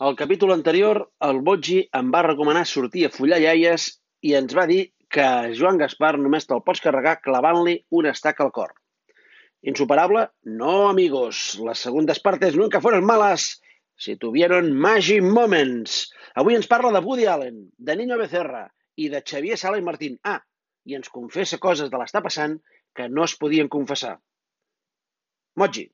Al capítol anterior, el Botgi em va recomanar sortir a follar iaies i ens va dir que Joan Gaspar només te'l pots carregar clavant-li una estaca al cor. Insuperable? No, amigos. Las segundas partes nunca fueron malas. Si tuvieron magic moments. Avui ens parla de Woody Allen, de Niño Becerra i de Xavier Sala i Martín. Ah, i ens confessa coses de l'estar passant que no es podien confessar. Moji.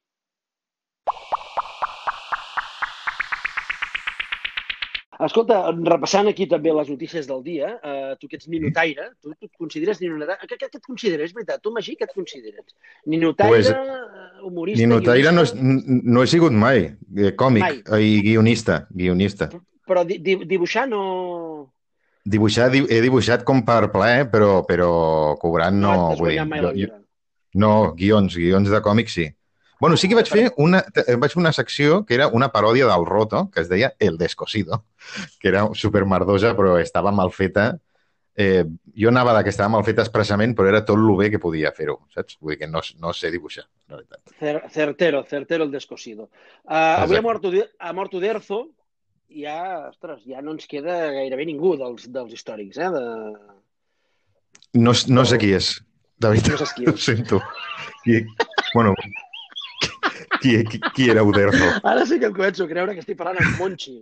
Escolta, repassant aquí també les notícies del dia, eh, tu que ets ninotaire, tu, tu et consideres ninotaire? Què, què, què et consideres? És veritat, tu, Magí, què et consideres? Ninotaire, Pues, eh, humorista, Ninotaire no, és- guionista? no he sigut mai. Eh, Còmic Mai. i guionista. guionista. Però di, di, dibuixar no... Dibuixar, di he dibuixat com per plaer, però, però cobrant no. no vull dir, jo- jo- no, guions, guions de còmics sí. Bueno, sí que vaig fer una, eh, vaig fer una secció que era una paròdia del Roto, que es deia El Descosido, que era supermerdosa, però estava mal feta. Eh, jo anava de que estava mal feta expressament, però era tot el bé que podia fer-ho, saps? Vull dir que no, no sé dibuixar, la veritat. Cer- Certero, certero el descosido. Uh, avui ha mort, ha mort Uderzo i ja, ostres, ja no ens queda gairebé ningú dels, dels històrics, eh? De... No, no sé qui és, de veritat. No saps qui Ho és. sento. Qui, bueno, qui, qui, qui era Uderzo? Ara sí que em començo a creure que estic parlant amb Monchi.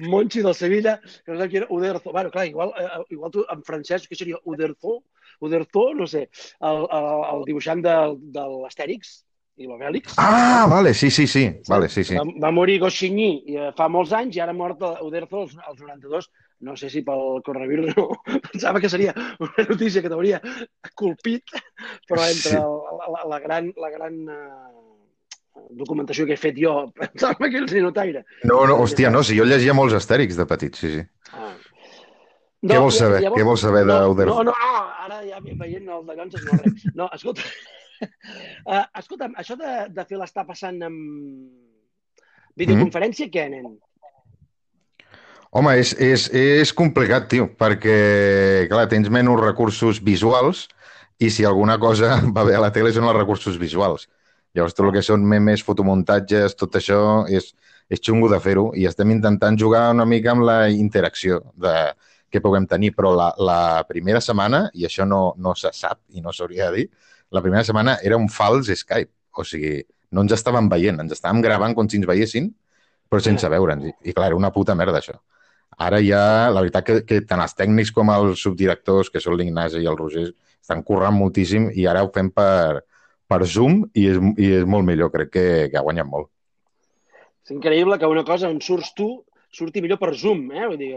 Monchi del Sevilla, que no sé qui era Uderzo. Bueno, clar, igual, eh, igual tu, en francès, què seria Uderzo? Uderzo, no sé, el, el, el dibuixant de, de l'Astèrix i l'Obèlix. Ah, vale, sí, sí, sí. Vale, sí, sí. Va, va morir Goscinny eh, fa molts anys i ara ha mort Uderzo als, als 92. No sé si pel coronavirus no. Pensava que seria una notícia que t'hauria colpit, però entre Sí. la, la, la gran, la gran eh, documentació que he fet jo, pensava que ets ninotaire. No, no, hòstia, no, si jo llegia molts astèrics de petit, sí, sí. Ah. Què vols saber? Què vols saber no? No, no, no, ara ja veient el de Llonses no res. No, escolta, uh, escolta'm, això de, de fer l'estar passant amb videoconferència, què, nen? Home, és, és, és complicat, tio, perquè, clar, tens menys recursos visuals i si alguna cosa va bé a la tele són els recursos visuals. Llavors, tot el que són memes, fotomuntatges, tot això és, és xungo de fer-ho i estem intentant jugar una mica amb la interacció de, que puguem tenir, però la, la primera setmana, i això no, no se sap i no s'hauria de dir, la primera setmana era un fals Skype. O sigui, no ens estàvem veient, ens estàvem gravant com si ens veiessin, però sense veure'ns. I, i clar, era una puta merda, això. Ara ja, la veritat que, que tant els tècnics com els subdirectors, que són l'Ignasi i el Roger, estan currant moltíssim i ara ho fem per, per Zoom i és, i és molt millor, crec que, que ha guanyat molt. És increïble que una cosa on surts tu surti millor per Zoom, eh? Vull dir,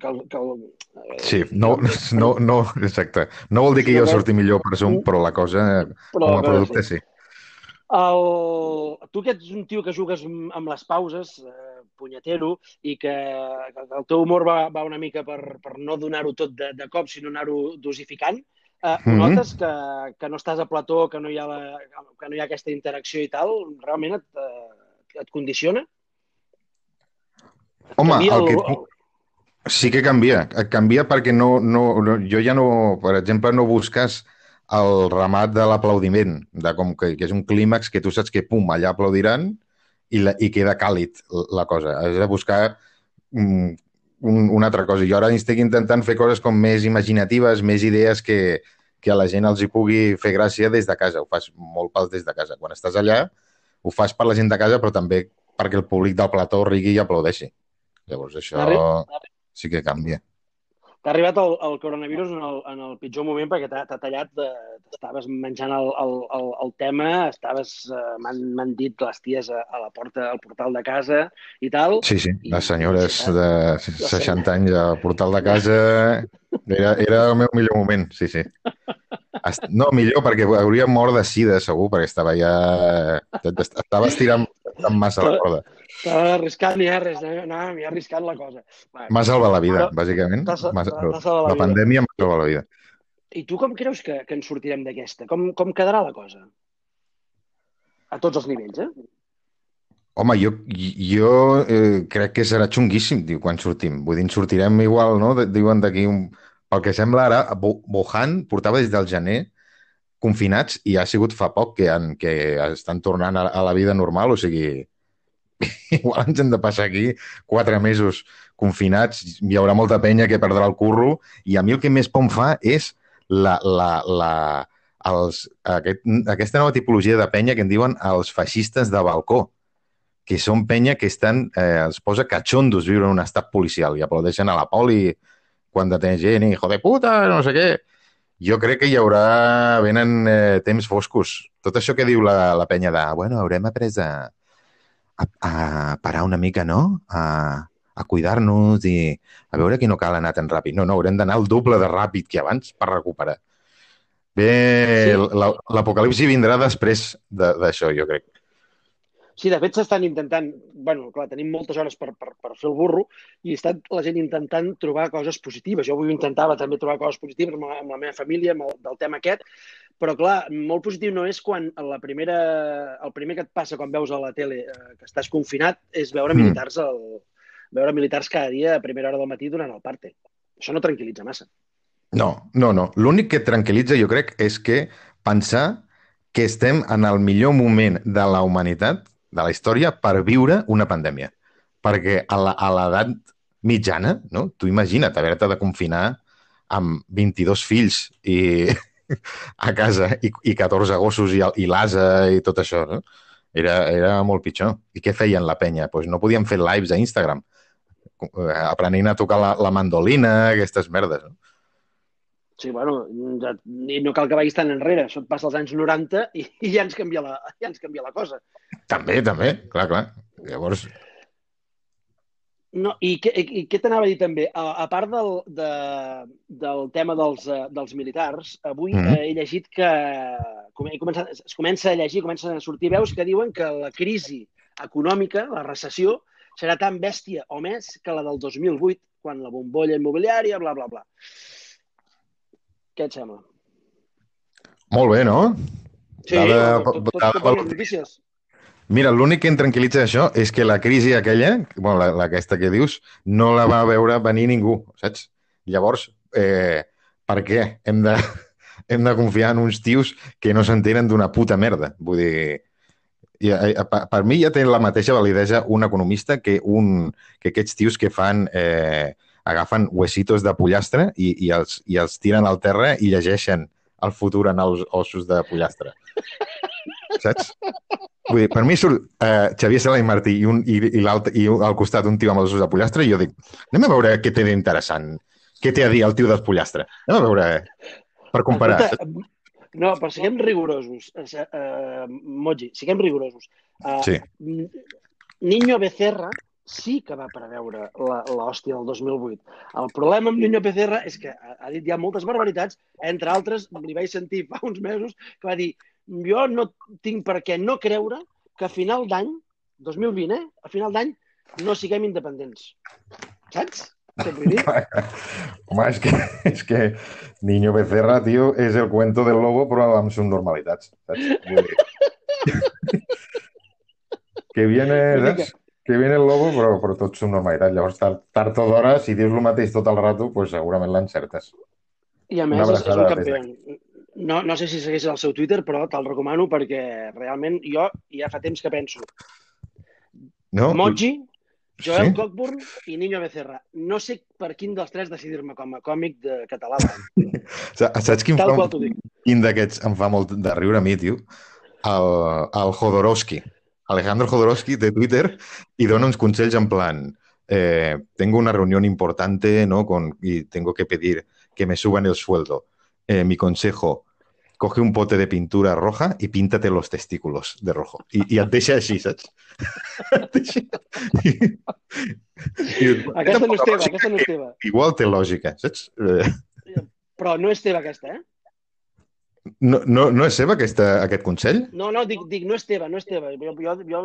que, el- que, el- Sí, no, no, no, exacte. No vol dir que jo surti millor per Zoom, però la cosa, Però, com a producte, sí. El... Tu que ets un tio que jugues amb amb les pauses, eh, punyetero, i que, que el teu humor va, va una mica per, per no donar-ho tot de, de cop, sinó anar-ho dosificant, eh, mm Mhm. notes que, que no estàs a plató, que no, hi ha la, que no hi ha aquesta interacció i tal, realment et, eh, et condiciona? Et Home, canvia el que... Sí que canvia. Et Canvia perquè no, no, no, jo ja no, per exemple, no busques el remat de l'aplaudiment, de com que, que és un clímax que tu saps que, pum, allà aplaudiran i, la, i queda càlid la cosa. Has de buscar mm, un, una altra cosa. Jo ara estic intentant fer coses com més imaginatives, més idees que, que a la gent els hi pugui fer gràcia des de casa. Ho fas molt pels des de casa. Quan estàs allà, ho fas per la gent de casa, però també perquè el públic del plató rigui i aplaudeixi. Llavors, això sí que canvia. T'ha arribat el, el coronavirus en el, en el pitjor moment perquè t'ha tallat, eh, estaves menjant el, el, el, el tema, estaves, eh, m'han dit les ties a, a la porta, al portal de casa i tal. Sí, sí, I- les senyores i- de 60 anys al portal de casa era, era el meu millor moment, sí, sí. No, millor, perquè hauria mort de sida, segur, perquè estava ja... Estava estirant estirant massa la corda. Estava arriscant ja res, eh? anàvem ja arriscant la cosa. M'ha salvat la vida, bàsicament. M'ha- salvat la La pandèmia m'ha salvat la vida. I tu com creus que, que en sortirem d'aquesta? Com, com quedarà la cosa? A tots els nivells, eh? Home, jo, jo eh, crec que serà xunguíssim, diu, quan sortim. Vull dir, sortirem igual, no? Diuen d'aquí un... Pel que sembla ara, Wuhan portava des del gener confinats i ha sigut fa poc que, han, que estan tornant a, a la vida normal, o sigui, igual ens hem de passar aquí quatre mesos confinats, hi haurà molta penya que perdrà el curro, i a mi el que més por fa és la, la, la, els, aquest, aquesta nova tipologia de penya que en diuen els feixistes de balcó, que són penya que estan, eh, els posa catxondos viure en un estat policial i aplaudeixen a la poli quan detenen gent, hijo de puta, no sé què. Jo crec que hi haurà, venen eh, temps foscos. Tot això que diu la, la penya de, bueno, haurem après a, a, a parar una mica, no? A, a cuidar-nos i a veure que no cal anar tan ràpid. No, no, haurem d'anar el doble de ràpid que abans per recuperar. Bé, sí. l'apocalipsi vindrà després d'això, jo crec. Sí, de fet s'estan intentant, bueno, clar, tenim moltes hores per, per, per fer el burro i està la gent intentant trobar coses positives. Jo avui intentava també trobar coses positives amb la, amb la meva família, amb el, del tema aquest, però clar, molt positiu no és quan la primera, el primer que et passa quan veus a la tele eh, que estàs confinat és veure mm. militars el, veure militars cada dia a primera hora del matí durant el parte. Això no tranquil·litza massa. No, no, no. L'únic que tranquil·litza, jo crec, és que pensar que estem en el millor moment de la humanitat, de la història, per viure una pandèmia. Perquè a l'edat mitjana, no? tu imagina't haver-te de confinar amb 22 fills i a casa i, i 14 gossos i, i l'asa i tot això, no? Era, era molt pitjor. I què feien la penya? Pues no podien fer lives a Instagram aprenent a tocar la, la mandolina, aquestes merdes. No? Sí, bueno, ja, no cal que vagis tan enrere. Això et passa als anys 90 i, i ja, ens canvia la, ja ens canvia la cosa. També, també, clar, clar. Llavors... No, I què, i què t'anava a dir també? A, a part del, de, del tema dels, uh, dels militars, avui mm -hmm. he llegit que he començat, es comença a llegir, comencen a sortir veus que diuen que la crisi econòmica, la recessió, serà tan bèstia o més que la del 2008, quan la bombolla immobiliària, bla, bla, bla. Què et sembla? Molt bé, no? Sí, dada, tot, tot, tot, tot notícies. Mira, l'únic que em tranquil·litza això és que la crisi aquella, bueno, la, la aquesta que dius, no la va veure venir ningú, saps? Llavors, eh, per què hem de, hem de confiar en uns tios que no s'entenen d'una puta merda? Vull dir, i, eh, per, per mi ja té la mateixa validesa un economista que, un, que aquests tios que fan... Eh, agafen huesitos de pollastre i, i, els, i els tiren al terra i llegeixen el futur en els ossos de pollastre. Saps? Vull dir, per mi surt eh, Xavier Sala i Martí i, un, i, i, i al costat un tio amb els ossos de pollastre i jo dic, anem a veure què té d'interessant. Què té a dir el tio dels pollastre? Anem a veure, per comparar. Escolta, no, però siguem rigorosos. Uh, uh, Moji, siguem rigorosos. Uh, sí. Niño Becerra sí que va preveure l'hòstia del 2008. El problema amb Niño Becerra és que ha dit ja moltes barbaritats, entre altres, li vaig sentir fa uns mesos, que va dir jo no tinc per què no creure que a final d'any, 2020, eh? a final d'any, no siguem independents. Saps? Home, és que, és que Niño Becerra, tio, és el cuento del lobo, però amb subnormalitats. Saps? que viene, saps? Que viene el lobo, però, però tot subnormalitat. Llavors, tard, tard o d'hora, si dius el mateix tot el rato, pues segurament l'encertes. I a més, és, és un campió. No, no sé si segueixes el seu Twitter, però te'l recomano perquè realment jo ja fa temps que penso. No? Moji, Joel sí? Cockburn i Niño Becerra. No sé per quin dels tres decidir-me com a còmic de català. Saps quin, Tal fa, quin d'aquests em fa molt de riure a mi, tio? El, el Jodorowsky. Alejandro Jodorowsky de Twitter i dona uns consells en plan eh, tengo una reunión importante ¿no? Con, y tengo que pedir que me suban el sueldo. Eh, mi consejo, coge un pote de pintura roja y píntate los testículos de rojo. I, i et deixa així, saps? deixa... I, i, aquesta no és teva, aquesta no és teva. Igual té lògica, saps? Però no és teva aquesta, eh? No, no, no és seva aquesta, aquest consell? No, no, dic, dic no és teva, no és teva. Jo, jo, jo,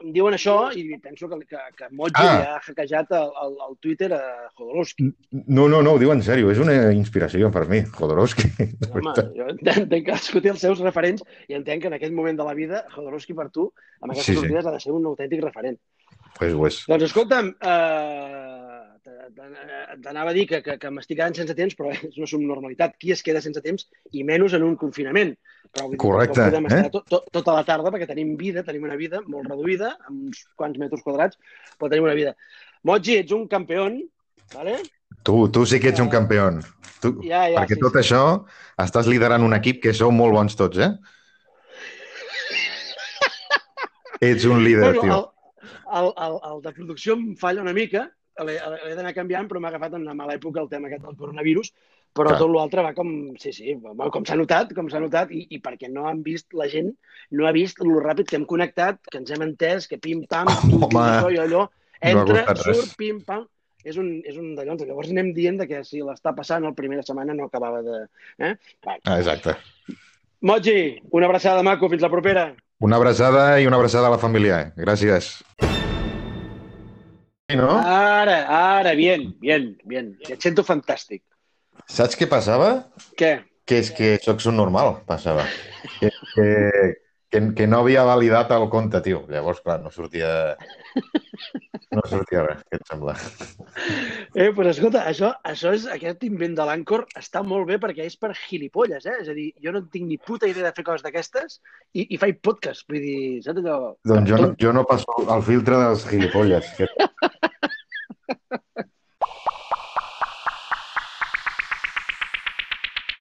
em diuen això i penso que, que, que Moji ah. ha hackejat el, el, el Twitter a Jodorowsky. No, no, no, ho diu en sèrio. És una inspiració per mi, Jodorowsky. Home, jo entenc que cadascú té els seus referents i entenc que en aquest moment de la vida Jodorowsky per tu, amb aquestes sí, sortides, sí. ha de ser un autèntic referent. Pues és. Doncs escolta'm, eh, t'anava a dir que, que, que m'estic quedant sense temps, però és una subnormalitat. Qui es queda sense temps i menys en un confinament? Però Correcte, podem eh? estar tot, tot, tota la tarda perquè tenim vida, tenim una vida molt reduïda, amb uns quants metres quadrats, però tenim una vida. Moji, ets un campió, ¿vale? Tu, tu sí que ets un campió. Tu, Ja, ja, perquè sí, tot sí. això estàs liderant un equip que sou molt bons tots, eh? Ets un líder, Bueno, tio. el, el, el, el de producció em falla una mica, l'he d'anar canviant, però m'ha agafat en una mala època el tema aquest del coronavirus, però Clar. tot l'altre va com, sí, sí, com s'ha notat, com s'ha notat, i, i perquè no han vist, la gent no ha vist lo ràpid que hem connectat, que ens hem entès, que pim-pam, tu, Home, això i allò, no entra, res. surt, pim-pam, és un, és un d'allò. Llavors anem dient que si l'està passant el primera setmana no acabava de... Eh? Ah, exacte. Moji, una abraçada, maco, fins la propera. Una abraçada i una abraçada a la família. eh? Gràcies. No? Ara, ara, bien, bien, bien. Et sento fantàstic. Saps què passava? Què? Que és que sóc un normal, passava. Que, que, que, que no havia validat el compte, tio. Llavors, clar, no sortia... No sortia res, què et sembla? Eh, però escolta, això, això és, aquest invent de l'Anchor està molt bé perquè és per gilipolles, eh? És a dir, jo no tinc ni puta idea de fer coses d'aquestes i, i faig podcast. Vull dir, saps allò? Doncs jo no, jo no passo el filtre dels gilipolles. Que...